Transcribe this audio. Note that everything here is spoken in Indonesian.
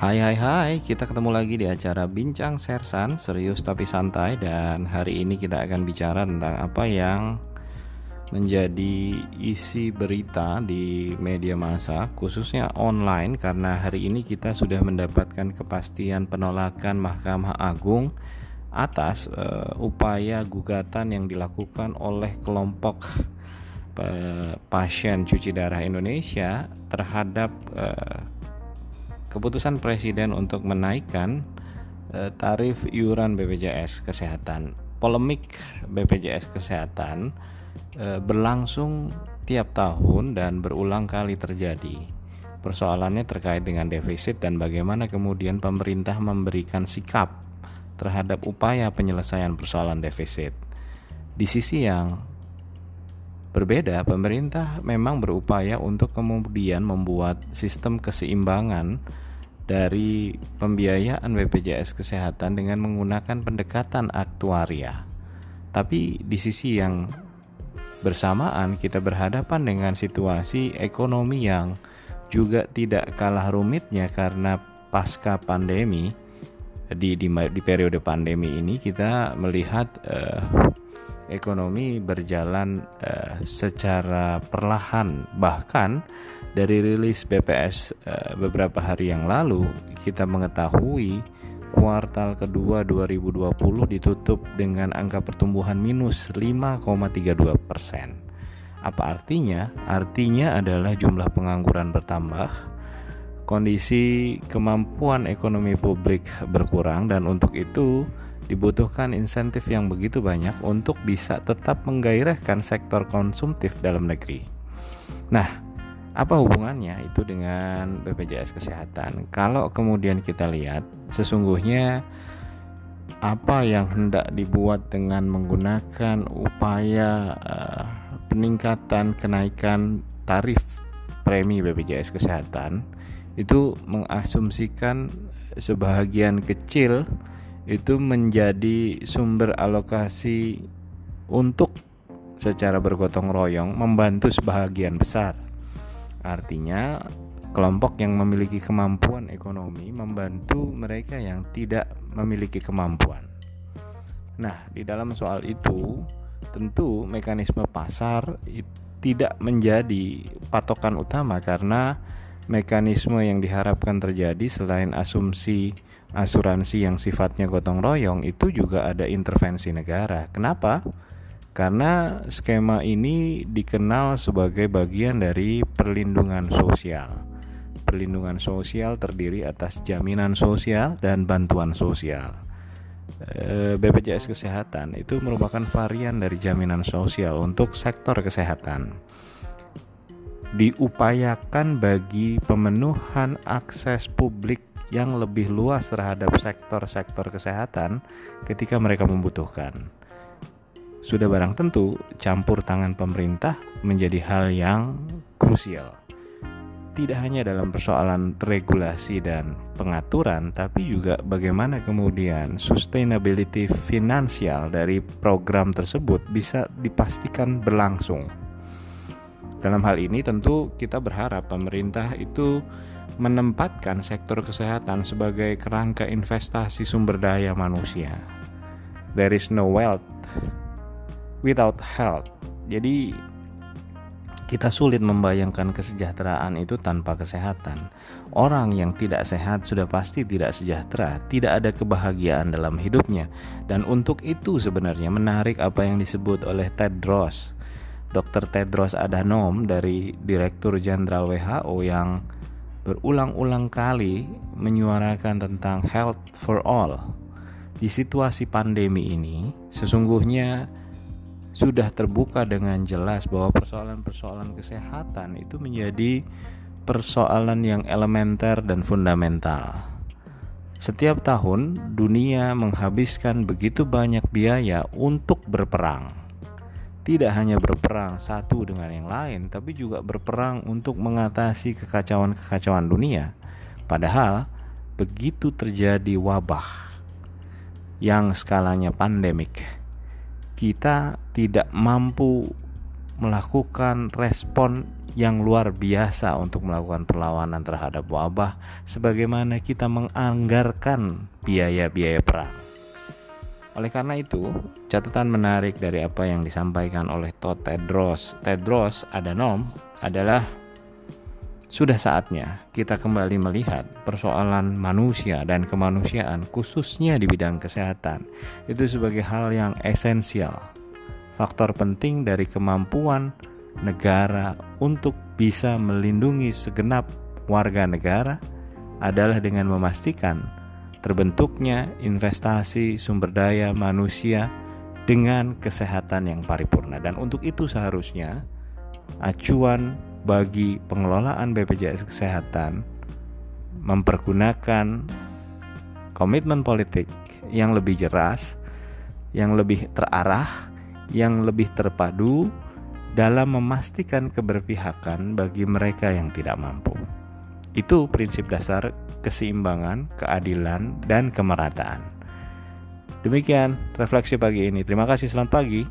Hai hai hai, kita ketemu lagi di acara Bincang Sersan, serius tapi santai. Dan hari ini kita akan bicara tentang apa yang menjadi isi berita di media massa Khususnya online karena hari ini kita sudah mendapatkan kepastian penolakan Mahkamah Agung Atas uh, upaya gugatan yang dilakukan oleh kelompok uh, pasien cuci darah Indonesia terhadap uh, keputusan presiden untuk menaikkan uh, tarif iuran BPJS Kesehatan. Polemik BPJS Kesehatan uh, berlangsung tiap tahun dan berulang kali terjadi. Persoalannya terkait dengan defisit dan bagaimana kemudian pemerintah memberikan sikap terhadap upaya penyelesaian persoalan defisit. Di sisi yang berbeda, pemerintah memang berupaya untuk kemudian membuat sistem keseimbangan dari pembiayaan BPJS Kesehatan dengan menggunakan pendekatan aktuaria. Tapi di sisi yang bersamaan kita berhadapan dengan situasi ekonomi yang juga tidak kalah rumitnya karena pasca pandemi di di, di periode pandemi ini kita melihat uh, ekonomi berjalan uh, secara perlahan bahkan dari rilis BPS uh, eh, beberapa hari yang lalu kita mengetahui kuartal kedua 2020 ditutup dengan angka pertumbuhan minus 5,32 persen. Apa artinya? Artinya adalah jumlah pengangguran bertambah, kondisi kemampuan ekonomi publik berkurang dan untuk itu dibutuhkan insentif yang begitu banyak untuk bisa tetap menggairahkan sektor konsumtif dalam negeri. Nah, apa hubungannya itu dengan BPJS Kesehatan? Kalau kemudian kita lihat, sesungguhnya apa yang hendak dibuat dengan menggunakan upaya uh, peningkatan kenaikan tarif premi BPJS Kesehatan itu mengasumsikan sebahagian kecil itu menjadi sumber alokasi untuk secara bergotong royong membantu sebahagian besar. Artinya, kelompok yang memiliki kemampuan ekonomi membantu mereka yang tidak memiliki kemampuan. Nah, di dalam soal itu, tentu mekanisme pasar tidak menjadi patokan utama karena mekanisme yang diharapkan terjadi selain asumsi asuransi yang sifatnya gotong royong itu juga ada intervensi negara. Kenapa? Karena skema ini dikenal sebagai bagian dari perlindungan sosial. Perlindungan sosial terdiri atas jaminan sosial dan bantuan sosial. Eh, BPJS Kesehatan itu merupakan varian dari jaminan sosial untuk sektor kesehatan. Diupayakan bagi pemenuhan akses publik yang lebih luas terhadap sektor-sektor kesehatan ketika mereka membutuhkan. Sudah barang tentu, campur tangan pemerintah menjadi hal yang krusial. Tidak hanya dalam persoalan regulasi dan pengaturan, tapi juga bagaimana kemudian sustainability finansial dari program tersebut bisa dipastikan berlangsung. Dalam hal ini, tentu kita berharap pemerintah itu menempatkan sektor kesehatan sebagai kerangka investasi sumber daya manusia. There is no wealth without health. Jadi kita sulit membayangkan kesejahteraan itu tanpa kesehatan. Orang yang tidak sehat sudah pasti tidak sejahtera, tidak ada kebahagiaan dalam hidupnya. Dan untuk itu sebenarnya menarik apa yang disebut oleh Tedros, Dr. Tedros Adhanom dari Direktur Jenderal WHO yang berulang-ulang kali menyuarakan tentang health for all. Di situasi pandemi ini, sesungguhnya sudah terbuka dengan jelas bahwa persoalan-persoalan kesehatan itu menjadi persoalan yang elementer dan fundamental. Setiap tahun, dunia menghabiskan begitu banyak biaya untuk berperang tidak hanya berperang satu dengan yang lain, tapi juga berperang untuk mengatasi kekacauan-kekacauan dunia. Padahal, begitu terjadi wabah yang skalanya pandemik, kita tidak mampu melakukan respon yang luar biasa untuk melakukan perlawanan terhadap wabah sebagaimana kita menganggarkan biaya-biaya perang. Oleh karena itu, catatan menarik dari apa yang disampaikan oleh Tedros Tedros Adhanom adalah sudah saatnya kita kembali melihat persoalan manusia dan kemanusiaan khususnya di bidang kesehatan itu sebagai hal yang esensial. Faktor penting dari kemampuan negara untuk bisa melindungi segenap warga negara adalah dengan memastikan terbentuknya investasi sumber daya manusia dengan kesehatan yang paripurna dan untuk itu seharusnya acuan bagi pengelolaan BPJS Kesehatan mempergunakan komitmen politik yang lebih jelas, yang lebih terarah, yang lebih terpadu dalam memastikan keberpihakan bagi mereka yang tidak mampu. Itu prinsip dasar keseimbangan, keadilan, dan kemerataan. Demikian refleksi pagi ini. Terima kasih, selamat pagi.